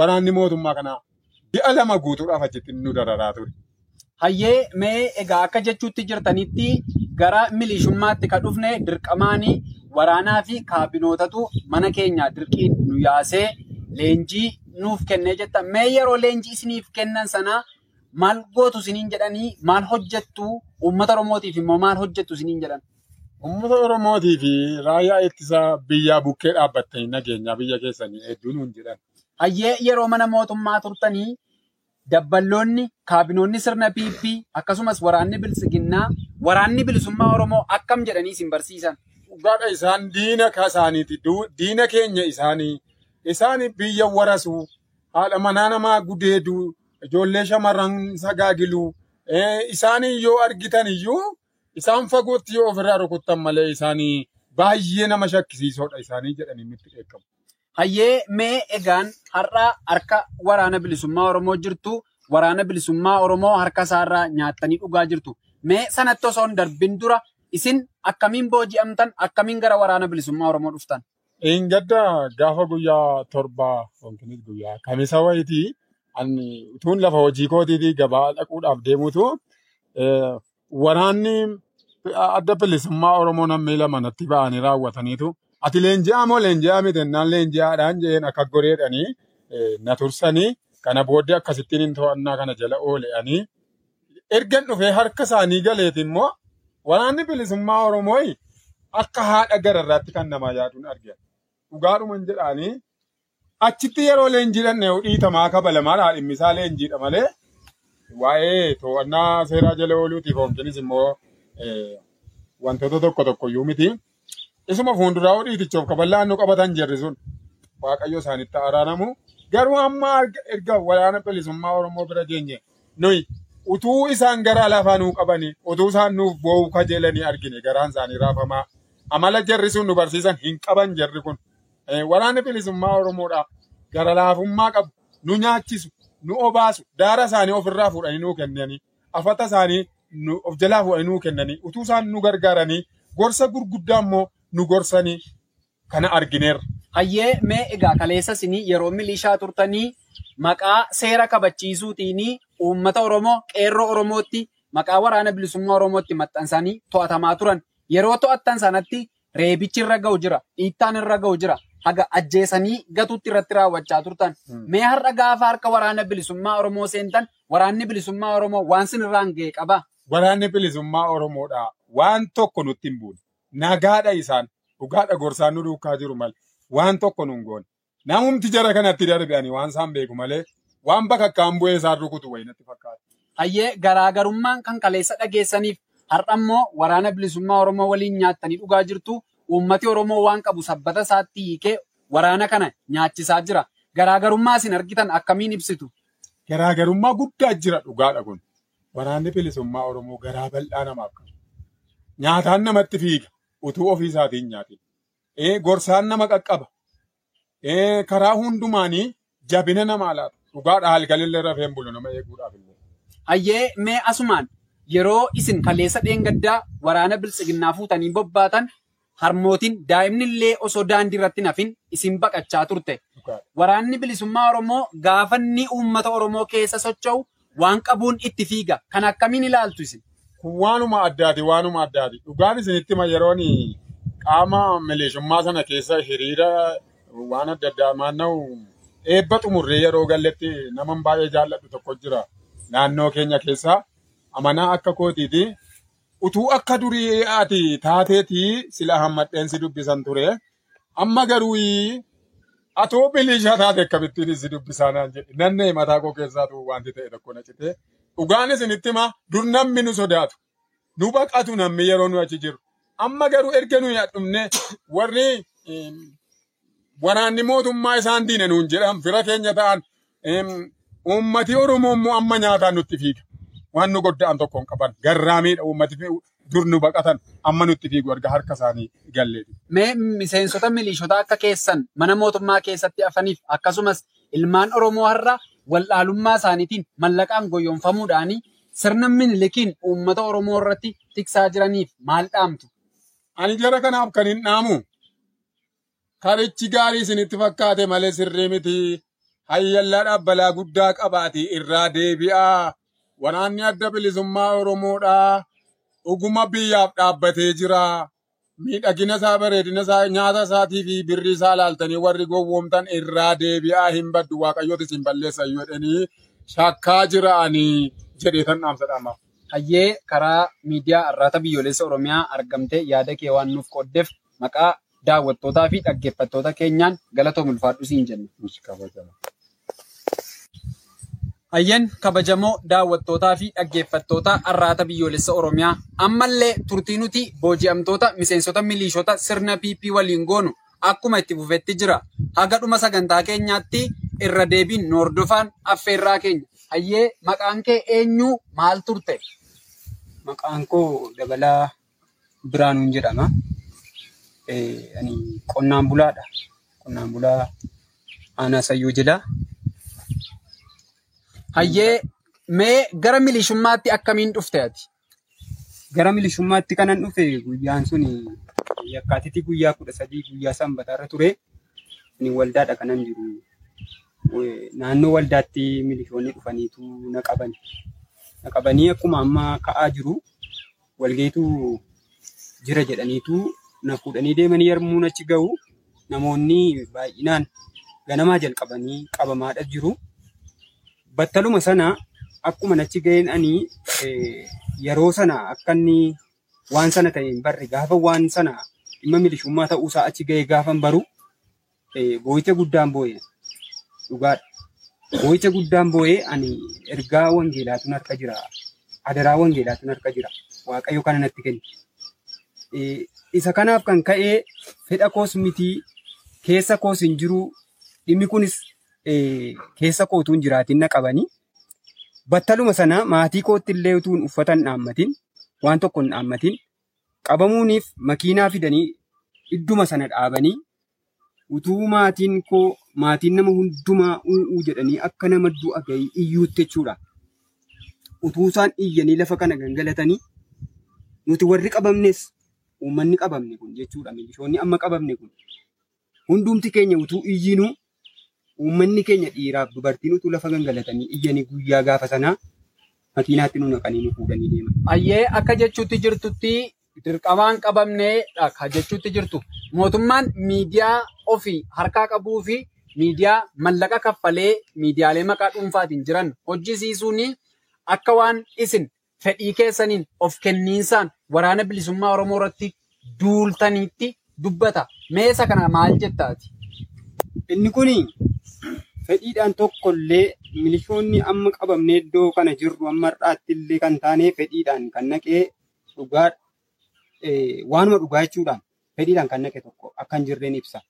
waraanni mootummaa kanaa ji'a lama guutuudhaaf achitti nu dararaa ture. Hayyee mee egaa akka jechuutti jirtanitti gara milishummaatti ka dhufne dirqamaanii waraanaa fi kaabinootatu mana keenya dirqiin nu yaasee leenjii nuuf kennee jetta. Mee yeroo leenjii isiniif kennan sana maal gootu isiniin jedhanii maal hojjettu uummata Oromootiif immoo maal hojjettu isiniin jedhan? Uummata Oromootii fi raayyaa ittisa biyyaa bukkee dhaabbattanii nageenyaa biyya keessanii hedduu nuun jedhan. Hayyee yeroo mana mootummaa turtanii dabballoonni kaabinoonni sirna PP akkasumas waraanni bilisiginnaa waraanni bilisummaa Oromoo akkam jedhanii isin barsiisan? Dhugaadha isaan diina isaaniiti. Diina keenya isaanii. Isaan biyya warasuu, haadha manaa namaa gudeeduu, ijoollee shamarran sagaagiluu. Isaanii yoo argitan iyyuu isaan fagootti yoo ofirraa rukuttan malee isaanii baay'ee nama shakkisiisoodha isaanii jedhanii nutti beekamu. Hayyee mee egaan har'a harka waraana bilisummaa Oromoo jirtu waraana bilisummaa Oromoo harka isaarraa nyaattanii dhugaa jirtu. Mee sanatti osoo hin darbin dura isin akkamiin booji'amtan akkamiin gara waraana bilisummaa Oromoo dhuftan? Gadda gaafa guyyaa torbaa yookiin guyyaa kamisa wayitii ani utuun lafa hojii kootiitii gabaa dhaquudhaaf deemutu waraanni adda bilisummaa Oromoo nammee lama natti ba'anii raawwataniitu ati leenji'aa moo leenji'aa miti naan leenji'aadhaan jeen akka goreedhanii na tursanii kana booddee akkasittiin to'annaa kana jala oole'anii ergan dhufee harka isaanii galeeti immoo waraanni bilisummaa Oromoo akka haadha gararraatti kan namaa yaaduun argina. Dhugaadhuman jedhaanii achitti yeroo leenjiidhaan dhiitamaa kabalamaa dhimmisaa leenjiidha malee waa'ee to'annaa seeraa jala ooluutiif hoogganis immoo wantoota tokko tokko iyyuu miti. Isuma fuulduraa dhiitichoof kaballaan nu qabatan jirri sun waaqayyo isaanitti araaramu. Garuu amma erga waraana bilisummaa Oromoo bira geenye nuyi utuu isaan gara lafaa nuu qabanii utuu isaan nuuf boo'uu kajeelanii argine garaan isaanii raafamaa. Amala jarri sun nu barsiisan hin qaban jarri kun. Waraanni bilisummaa Oromoodha. Gara laafummaa qabu. Nu nyaachisu. Nu obaasu. Daara isaanii ofirraa fuudhanii nuu kennanii. Afata isaanii of jalaa fuudhanii nuu kennanii. Utuu isaan nu gargaaranii gorsa gurguddaa immoo nu gorsanii kana argineerra. Hayyee mee egaa kaleessa isinii yeroo milishaa turtanii maqaa seera kabachiisuutiin uummata Oromoo qeerroo Oromootti maqaa waraana bilisummaa Oromootti maxxansanii to'atamaa turan. Yeroo to'attan sanatti reebichi irra ga'u jira, dhiittaan irra ga'u jira, haga ajjeesanii gatuutti irratti raawwachaa turtan. Mee har'a gaafa harka waraana bilisummaa Oromoo seentan waraanni bilisummaa Oromoo waan sinirraan ga'e qaba. Waraanni bilisummaa Oromoodha. Waan tokko nutti hin buune. Nagaadha isaan. Dhugaadha gorsaan nu duukaa jiru malee. Waan tokko nu hin goone. Namumti jara kanatti darbanii waan isaan beeku malee waan bakakkaan bu'ee isaan rukutu wayii natti fakkaata. Hayyee garaagarummaan kan kaleessa dhageessaniif har'a immoo waraana bilisummaa Oromoo waliin nyaattanii dhugaa jirtu. Uummati Oromoo waan qabu sabbata isaatti hiikee waraana kana nyaachisaa jira. Garaagarummaa isin argitan akkamiin ibsitu? Garaagarummaa guddaa jira dhugaadha kun. Waraanni bilisummaa Oromoo garaa bal'aa namaaf qaba. Nyaataan namatti fiiga utuu ofii isaatiin nyaatin. Gorsaan nama qaqqaba. Karaa hundumaanii jabina namaa laata. Dhugaadha halkanillee rafeen bulu nama eeguudhaaf illee. Hayyee mee asumaan yeroo isin kaleessa dheengaddaa waraana bilisiginnaa fuutanii bobbaatan harmootiin daa'imni illee osoo daandii irratti nafin isin baqachaa turte. Waraanni bilisummaa Oromoo gaafa inni uummata Oromoo keessa socho'u waan qabuun itti fiiga. Kan akkamiin ilaaltu isin? Kun waanuma addaati waanuma addaati. Dhugaan isinitti hima yeroon qaama milisummaa sana keessa hiriira waan adda addaa maanna'u eebba xumurree yeroo galletti naman baay'ee jaalladhu tokko jira. Naannoo keenya keessaa amanaa akka kootiiti. Utuu akka durii ati taateetii sila hammadheen si dubbisan ture. Amma garuu atoo bilishaa taate akkamittiin si dubbisaa naan jedhe. Nannee mataa koo keessaatu wanti ta'e tokko na citee. Dhugaan isinitti hima dur namni nu sodaatu. Nu baqatu namni yeroo nu achi jiru. Amma garuu erga nuyi dhumne warri waraanni mootummaa isaan diina nuun jedhan fira keenya ta'an uummati Oromoo immoo amma nyaataan nutti fiiga. Waan nu godda'an tokko hin qaban. Garraamiidha uummati dur nu baqatan amma nutti fiigu erga harka isaanii galleeti. Mee miseensota milishotaa akka keessan mana mootummaa keessatti hafaniif akkasumas ilmaan Oromoo har'a wallaalummaa isaaniitiin mallaqaan goyoonfamuudhaan sirna minilikiin uummata Oromoo irratti tiksaa jiraniif maal dhaamtu? Ani jara kanaaf kan hin dhaamu karichi gaarii isinitti fakkaate malee sirrii miti. hayyallaadhaaf balaa guddaa qabaate irraa deebi'aa. Waraanni adda bilisummaa Oromoodhaa dhuguma biyyaaf dhaabbatee jira. Miidhagina isaa bareedina isaa nyaata isaatii fi birri isaa laaltanii warri gowwoomtan irraa deebi'aa hin baddu waaqayyooti isin balleessan jedhanii shakkaa jira'anii jedhee tan dhaamsadhaama. Hayyee karaa miidiyaa Arraata Biyyoolessa Oromiyaa argamtee yaada kee waan nuuf qooddeef maqaa daawwattootaa fi dhaggeeffattoota keenyaan galatoom ulfaadhu siin jenna. Hayyeen kabajamoo daawwattootaa fi dhaggeeffattoota Arraata Biyyoolessa Oromiyaa ammallee turtii nuti booji'amtoota miseensota milishoota sirna PP waliin goonu akkuma itti fufetti jira. Haga dhuma sagantaa keenyaatti irra deebiin noordofaan affeerraa keenya. Hayyee maqaan kee eenyu maal turte? Maqaan koo Dabalaa Biraanuun jedhama. Ani qonnaan bulaadha. Qonnaan bulaa aanaa Sayyoo jila. Hayyee mee gara milishummaatti akkamiin dhufte ati? Gara milishummaatti kanan dhufe guyyaan sun yakkaatitti guyyaa kudha sadii guyyaa sanbataarra ture. Ani waldaadha kanan jiru. Naannoo waldaatti milishoonni dhufaniitu na qaban. Na qabanii akkuma amma ka'aa jiru walgeetu jira jedhaniitu na fuudhanii deemanii yommuu achi ga'u namoonni baay'inaan ganamaa jalqabanii qabamaadha jiru. Battaluma sana akkuma achi ga'een ani yeroo sana akka inni waan sana ta'e hin barre gaafa waan sana dhimma milishummaa ta'uusaa achi ga'ee gaafa hin baru boo'icha guddaan boo'e dhugaadha. Boo'icha guddaan boo'ee ani ergaa wangeelaatu harka jira. Adaraa wangeelaatu harka jira. Waaqayyo kana natti kenne. Isa kanaaf kan ka'ee fedha koos miti keessa koos hin jiru dhimmi kunis keessa kootuu hin jiraatin na qabanii. Battaluma sana maatii kootti illee utuu uffata hin dhaammatin waan tokko hin dhaammatin qabamuuniif makiinaa fidanii idduma sana dhaabanii utuu maatiin koo maatiin nama hundumaa u'uu jedhanii akka nama du'a gahii iyyuutti jechuudha. Utuu isaan iyyanii lafa kana gangalatanii nuti warri qabamnes uummanni qabamne kun jechuudha milishoonni amma qabamne kun hundumti keenya utuu iyyinuu uummanni keenya dhiiraaf dubartiin utuu lafa gangalatanii iyyanii guyyaa gaafa sanaa makiinaatti nu naqanii nu fuudhanii deeman. Hayyee akka jechuutti jirtutti dirqamaan qabamneedha ka jechuutti jirtu. Mootummaan miidiyaa ofii harkaa qabuu fi miidiyaa mallaqa kaffalee miidiyaalee maqaa dhuunfaatiin jiran hojjisiisuun akka waan isin fedhii keessaniin of kenniinsaan waraana bilisummaa Oromoo irratti duultaniitti dubbata. Meesa kana maal jettaati? Inni kun fedhiidhaan tokkollee milishoonni amma qabamnee iddoo kana jirru amma har'aatti illee kan taane fedhiidhaan kan naqee dhugaa waanuma dhugaa jechuudhaan fedhiidhaan kan naqe tokko akka hin jirreen ibsa.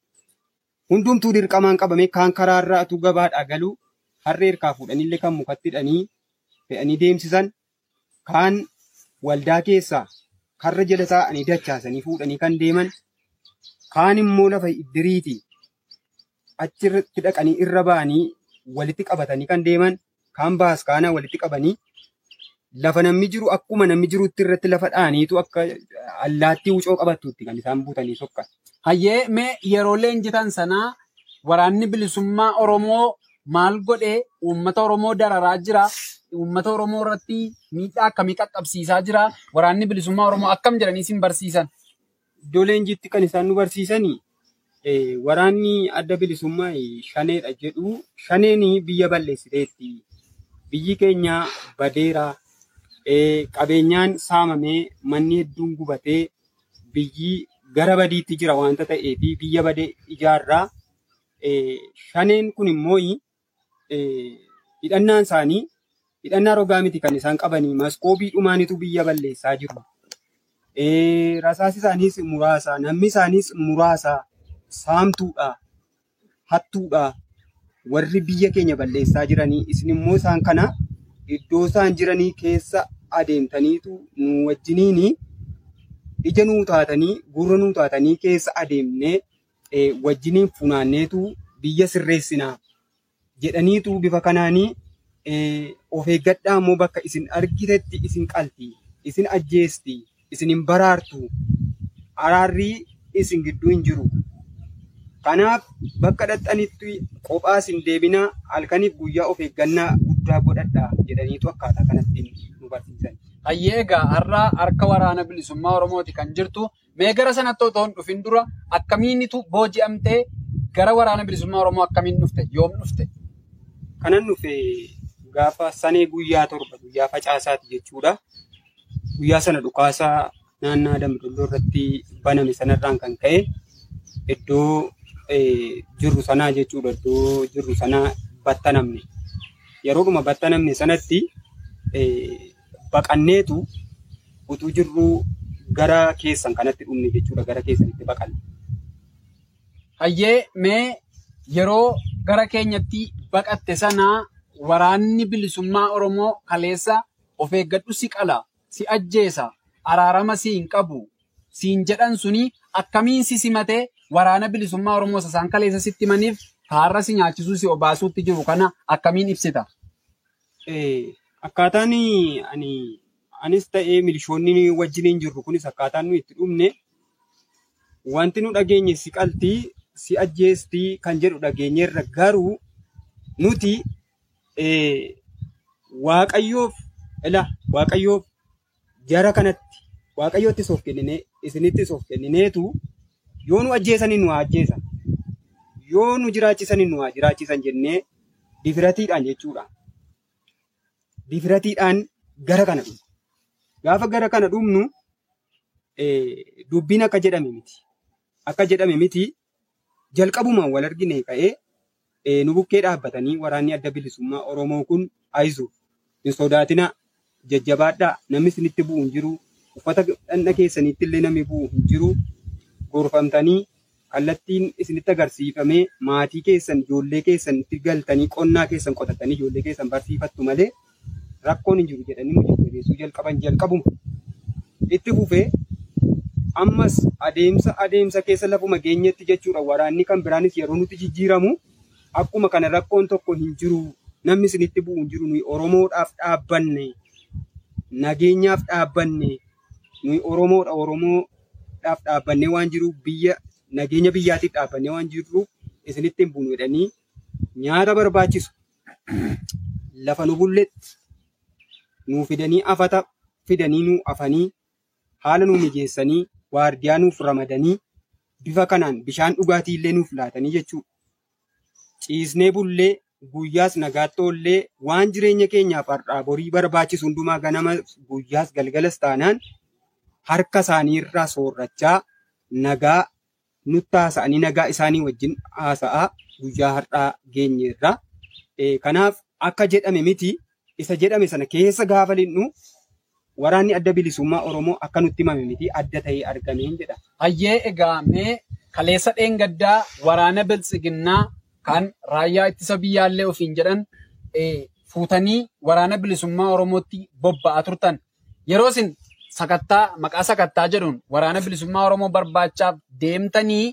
Hundumtuu dirqamaan qabamee kaan karaarraa atuu gabaadhaa galuu harree hirkaa fuudhanillee kan mukatti hidhanii fe'anii deemsisan kaan waldaa keessaa karra jala taa'anii dachaasanii fuudhanii kan deeman kaan immoo lafa iddiriitii achirratti dhaqanii irra ba'anii walitti qabatanii kan deeman kaan baas kaana walitti qabanii lafa namni jiru akkuma namni jirutti irratti lafa dhaaniitu akka allaattii wucoo qabattuutti kan isaan buutanii sokkan. Hayyee mee yeroo leenjitan sanaa waraanni bilisummaa Oromoo maal godhee uummata Oromoo dararaa jira? Uummata Oromoo irratti miidhaa akkamii qaqqabsiisaa jira? Waraanni bilisummaa Oromoo akkam jedhanii isin barsiisan? Iddoo leenjiitti kan isaan nu barsiisanii waraanni adda bilisummaa shaneedha jedhu shaneen biyya balleessiteetti. Biyyi keenya badeera. Qabeenyaan saamamee manni hedduun gubatee biyyi gara badiitti jira waanta ta'eef biyya badee ijaarraa. Shaneen kun immoo hidhannaan isaanii hidhannaa rogaa miti kan isaan qabanii maskoobii dhumaanitu biyya balleessaa jiru. Rasaasi isaaniis muraasa, namni isaaniis muraasa, saamtuudha, hattuudha. Warri biyya keenya balleessaa jiranii isin immoo isaan kana iddoo isaan jiranii keessa adeemtaniitu nu wajjiniini ija nuu taatanii gurra nuu taatanii keessa adeemnee wajjiniin funaanneetu biyya sirreessinaa jedhaniitu bifa kanaanii of eeggadhaa immoo bakka isin argitetti isin qalti, isin ajjeesti, isin hin baraartu, araarrii isin gidduu hin jiru. Kanaaf bakka dhaqxanitti kophaas hin deebinaa halkaniif guyyaa of eeggannaa guddaa godhadhaa jedhaniitu akkaataa kanatti nu barsiisan. Hayyee egaa har'aa harka waraana bilisummaa Oromooti kan jirtu. Mee gara sanatti otoo hin dhufin dura akkamiinitu booji'amtee gara waraana bilisummaa Oromoo akkamiin dhufte? Yoom dhufte? Kanan dhufe gaafa sanee guyyaa torba guyyaa facaasaati jechuudha. Guyyaa sana dhukaasaa naannaa Dambidolloo irratti baname sanarraan kan ka'e iddoo jirru sanaa jechuudha. Iddoo jirru sanaa battanamne. Yeroodhuma battanamne sanatti baqanneetu utuu jirru gara keessan kanatti dhumne jechuudha. Gara keessanitti baqanne. Hayyee mee yeroo gara keenyatti baqatte sanaa waraanni bilisummaa Oromoo kaleessa of eeggadhu si qala, si ajjeesa, araarama si hin qabu, siin jedhan suni akkamiin si simatee waraana bilisummaa Oromoo sasaan kaleessa sitti himaniif kaarra si nyaachisuu si obaasuutti jiru kana akkamiin ibsita? Akkaataan ani anis ta'ee milishoonni wajjiniin jirru kunis akkaataan nuyi itti dhumne wanti nu dhageenye si qaltii si ajjeestii kan jedhu dhageenyeerra garuu nuti waaqayyoof ila waaqayyoof jara kanatti waaqayyoottis of kennine isinittis of kennineetu yoo nu ajjeesanii nu ajjeesan yoo nu jiraachisanii nu jiraachisan jennee difiratiidhaan jechuudha. difiratiidhaan gara kana dhumna. Gaafa gara kana dhumnu eh, dubbiin akka jedhame miti. Akka jedhame miti jalqabumaan wal argine ka'ee nu bukkee dhaabbatanii waraanni adda bilisummaa Oromoo kun aizu hin sodaatina jajjabaadhaa namni isinitti bu'u hin jiru uffata dhandha keessaniitti illee namni bu'u hin jiru gorfamtanii kallattiin isinitti agarsiifamee maatii keessan ijoollee keessan itti galtanii qonnaa keessan qotatanii ijoollee keessan barsiifattu malee rakkoon hin jiru jedhanii nu jajjabeessuu jalqaban jalqabuma. Itti fufee ammas adeemsa adeemsa keessa lafuma geenyetti jechuudha. Waraanni kan biraanis yeroo nuti jijjiiramu akkuma kana rakkoon tokko hin jiru namni isinitti bu'u hin jiru. Nuyi Oromoodhaaf dhaabbanne nageenyaaf dhaabbanne nuyi Oromoodha Oromoodhaaf dhaabbannee waan jiru biyya nageenya biyyaatiif dhaabbannee waan jirruuf isinitti hin buunu jedhanii nyaata barbaachisu lafa nu bulletti nuu fidanii afata fidanii nuu afanii haala nuu mijeessanii waardiyaa nuuf ramadanii bifa kanaan bishaan dhugaatii illee nuuf laatanii jechuudha. Ciisnee bullee guyyaas nagaatti oollee waan jireenya keenyaaf har'aa borii barbaachisu hundumaa ganama guyyaas galgalas taanaan harka isaanii irraa soorrachaa nagaa nutti haasa'anii nagaa isaanii wajjin haasa'aa guyyaa har'aa geenye irraa. Kanaaf akka jedhame miti isa jedhame sana keessa gaafa linnu waraanni adda bilisummaa Oromoo akka nutti himame miti adda ta'ee argameen jedha. Hayyee egaa mee kaleessa dheengaddaa waraana biltsiginnaa kan raayyaa ittisa biyyaallee ofiin jedhan fuutanii waraana bilisummaa Oromootti bobba'aa turtan. Yeroo isin sakattaa maqaa sakattaa jedhuun waraana bilisummaa Oromoo barbaachaaf deemtanii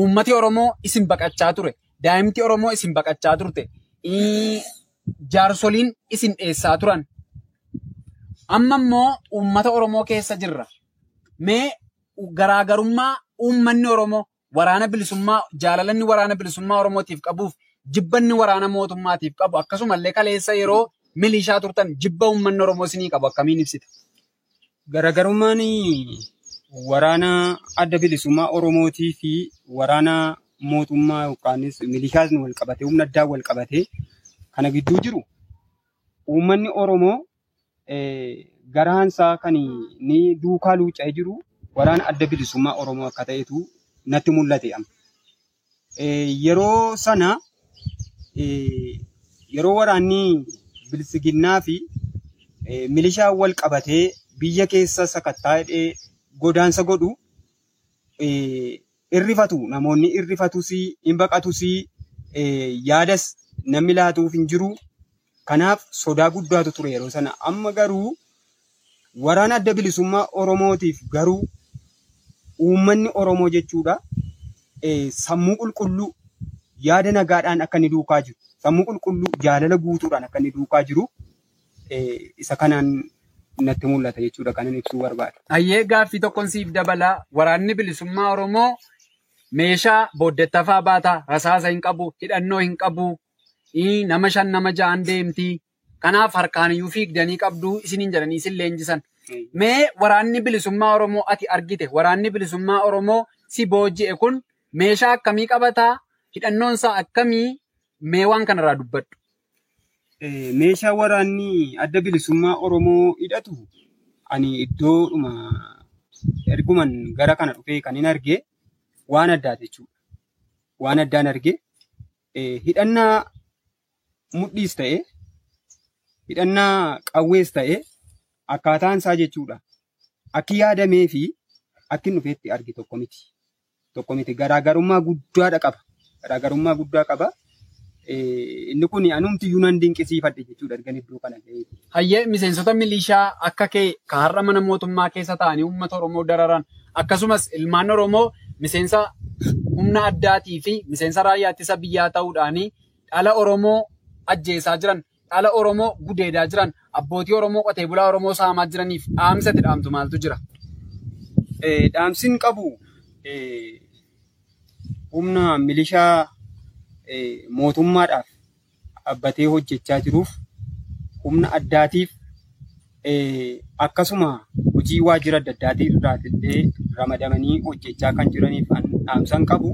uummati Oromoo isin baqachaa ture. Daa'imti Oromoo isin baqachaa turte. Ii, Jaarsoliin isin dheessaa turan. Amma immoo uummata Oromoo keessa jirra. Mee garaagarummaa uummanni Oromoo waraana bilisummaa jaalalanni waraana bilisummaa Oromootiif qabuuf jibbanni waraana mootummaatiif qabu akkasumallee kaleessa yeroo milishaa turtan jibba uummanni Oromoo isinii qabu akkamiin ibsita? Garaagarummaan waraana adda bilisummaa Oromootii fi waraana mootummaa yookaanis milishaas wal qabatee humna addaa wal qabatee kana gidduu jiru uummanni Oromoo eh, garaansaa kan ni duukaa luuca'ee jiru waraana adda bilisummaa Oromoo akka ta'etu natti mul'ate amma. Eh, yeroo sana eh, yeroo waraanni bilisiginnaa fi eh, milishaa wal qabatee biyya keessa sakattaa'ee godaansa godhu eh, irrifatu namoonni irrifatus hin baqatus eh, yaadas namni laatuuf hin jiru. Kanaaf sodaa guddaatu ture yeroo sana. Amma garuu waraana adda bilisummaa Oromootiif garuu uummanni Oromoo jechuudha eh, sammuu qulqulluu yaada nagaadhaan akka inni duukaa jiru sammuu qulqulluu jaalala guutuudhaan akka inni duukaa jiru isa kanaan natti mul'ata jechuudha kanan ibsuu barbaada. Hayyee gaaffii tokkoon siif dabalaa waraanni bilisummaa Oromoo meeshaa booddettafaa baata, rasaasa hin qabu, hidhannoo hin qabu, nama shan nama ja'an deemti. Kanaaf harkaan iyyuu fiigdanii qabdu isiniin jedhanii isin leenjisan. Mee waraanni bilisummaa Oromoo ati argite waraanni bilisummaa Oromoo si booji'e kun meeshaa akkamii qabataa? Hidhannoon isaa akkamii? Mee waan kanarraa dubbadhu. Eh, meeshaa waraanni adda bilisummaa Oromoo hidhatu ani iddoodhuma erguman gara kana dhufee kan hin arge waan addaati jechuudha. Waan addaan arge eh, hidhannaa mudhiis ta'e hidhannaa qawwees ta'e akkaataan isaa jechuudha. Akki yaadamee fi akki dhufeetti arge tokko miti. Tokko miti garaagarummaa guddaadha qaba. Garaagarummaa guddaa qaba. Eh, inni kun anumtiyyuu nan dinqisiifadhe jechuudha ergan iddoo kana ga'ee. Hayyee miseensota milishaa akka kee kan har'a mana mootummaa keessa ta'anii uummata Oromoo dararan akkasumas ilmaan Oromoo miseensa humna addaatii fi miseensa raayyaa ittisa biyyaa ta'uudhaanii dhala Oromoo ajjeesaa jiran, dhala Oromoo gudeedaa jiran, abbootii Oromoo qotee bulaa Oromoo saamaa jiraniif dhaamsa itti dhaamtu maaltu jira? Eh, dhaamsiin qabu eh, humna milishaa mootummaadhaaf dhaabbatee hojjechaa jiruuf humna addaatiif akkasuma hojii waajjira adda addaatii irraatillee ramadamanii hojjechaa kan jiraniif an dhaamsan qabu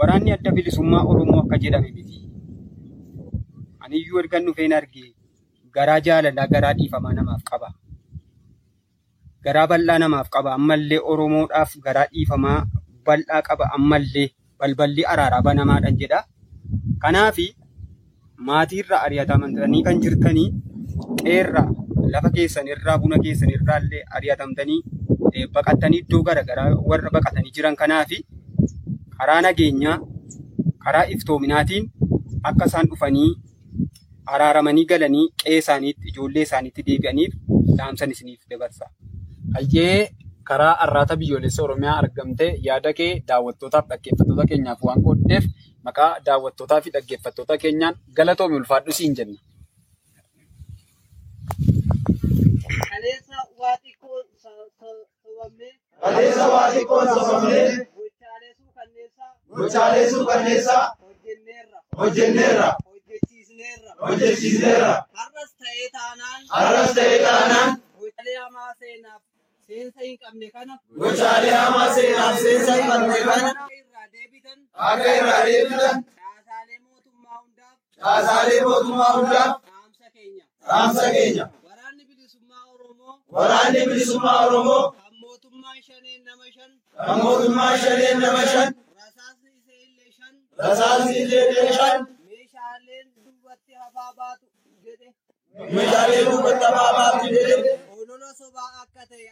waraanni adda bilisummaa Oromoo akka jedhame miti. Aniyyuu ergan dhufeen arge garaa jaalalaa garaa dhiifamaa namaaf qaba. garaa bal'aa namaaf qaba ammallee oromoodhaaf garaa dhiifamaa bal'aa qaba ammallee balballi araaraa banamaadhaan jedha. Kanaafi maatiirra ari'atamtanii kan jirtanii qeerraa lafa keessan irraa buna keessan irraa illee ari'atamtanii baqattanii iddoo garaagaraa warra baqatanii jiran kanaafi karaa nageenyaa karaa iftoominaatiin akka isaan dhufanii araaramanii galanii qe'ee isaaniitti ijoollee isaaniitti deebi'aniif dhaamsan isiniif dabarsa. Hayyee karaa arraata biyyoolessa Oromiyaa argamtee yaada kee daawwattootaaf dhaggeeffattoota keenyaaf waan qooddeef maqaa daawwattootaa fi dhaggeeffattoota keenyaan galatoomi ulfaadhu siin jenna. Kaleessa waa xiqqoo sobamnee Kaleessa waa xiqqoon sobamnee gochaalee gochaalee suukanneessaa hojjenneerra. Hojjechiisneerra. Har'as ta'ee taanaan. Gochaalee hamaa seenaaf Meeshaalee haamaa seenaaf seensa hin qabne kana akka irraa deebitan caasaalee mootummaa hundaaf dhaamsa keenya. Waraanni bilisummaa Oromoo kan mootummaan shaneen nama shan rasaasni illee shan meeshaaleen duubatti hafaa baatu jedhe. Olola sobaa akka ta'e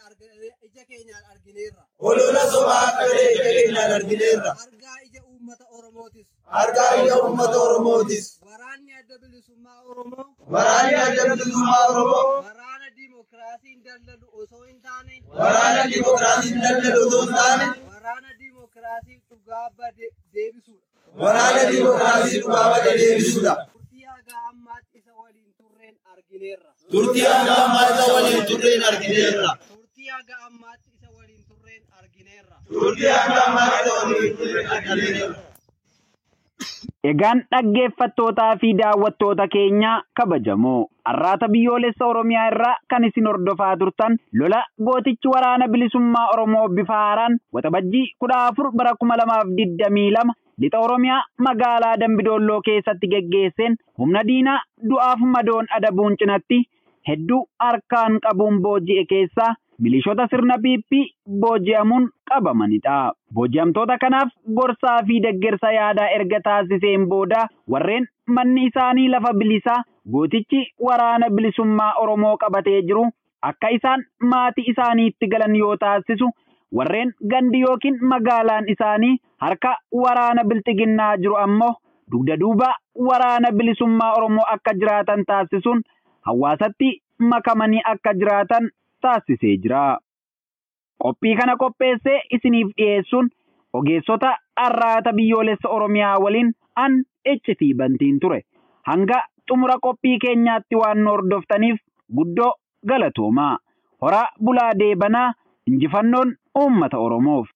ija keenyaan argineerra. olola sobaa akka ta'e ija keenyaan argineerra Argaa ija uummata Oromootis. argaa ija uummata Oromootis Waraanni adda bilisummaa Oromoo waraanni adda bilisummaa Oromoo waraana diimokiraasiin dallalu osoo hin taane waraana dimokiraasiin dallalu osoo hin taane waraana diimokiraasiif dhugaa bade deebisuudha. waraana dimokiraasii dhugaa bade deebisuudha. Turtii haga ammaatti Turtii hanga ammaa isa waliin turreen argineerra. Turtii haga ammaatti isa waliin turreen argineerra. Turtii hanga ammaa isa waliin turreen argineerra. Egaan dhaggeeffattootaa fi daawwattoota keenya kabajamoo arraata biyyoolessa Oromiyaa irraa kan isin hordofaa turtan lola gootichi waraana bilisummaa Oromoo bifa haaraan waxabajjii kudha afur bara kuma lamaaf digdamii lama lixa Oromiyaa magaalaa Dambidoolloo keessatti geggeesseen humna diinaa du'aaf madoon adabuun cinatti hedduu harkaan qabuun booji'e keessaa milishoota sirna piippii booji'amuun qabamanidha. Booji'amtoota kanaaf gorsaa fi deeggarsa yaadaa erga taasiseen booda warreen manni isaanii lafa bilisaa gootichi waraana bilisummaa Oromoo qabatee jiru akka isaan maatii isaaniitti galan yoo taasisu warreen gandi yookiin magaalaan isaanii harka waraana bilxiginnaa jiru ammoo dugda duuba waraana bilisummaa Oromoo akka jiraatan taasisuun hawaasatti makamanii akka jiraatan taasisee jira. Qophii kana qopheessee isiniif dhiyeessuun ogeessota arraata biyyoolessa Oromiyaa waliin an iccitii bantiin ture. Hanga xumura qophii keenyaatti waan nu hordoftaniif guddoo galatoomaa. Horaa bulaa deebanaa injifannoon uummata Oromoof.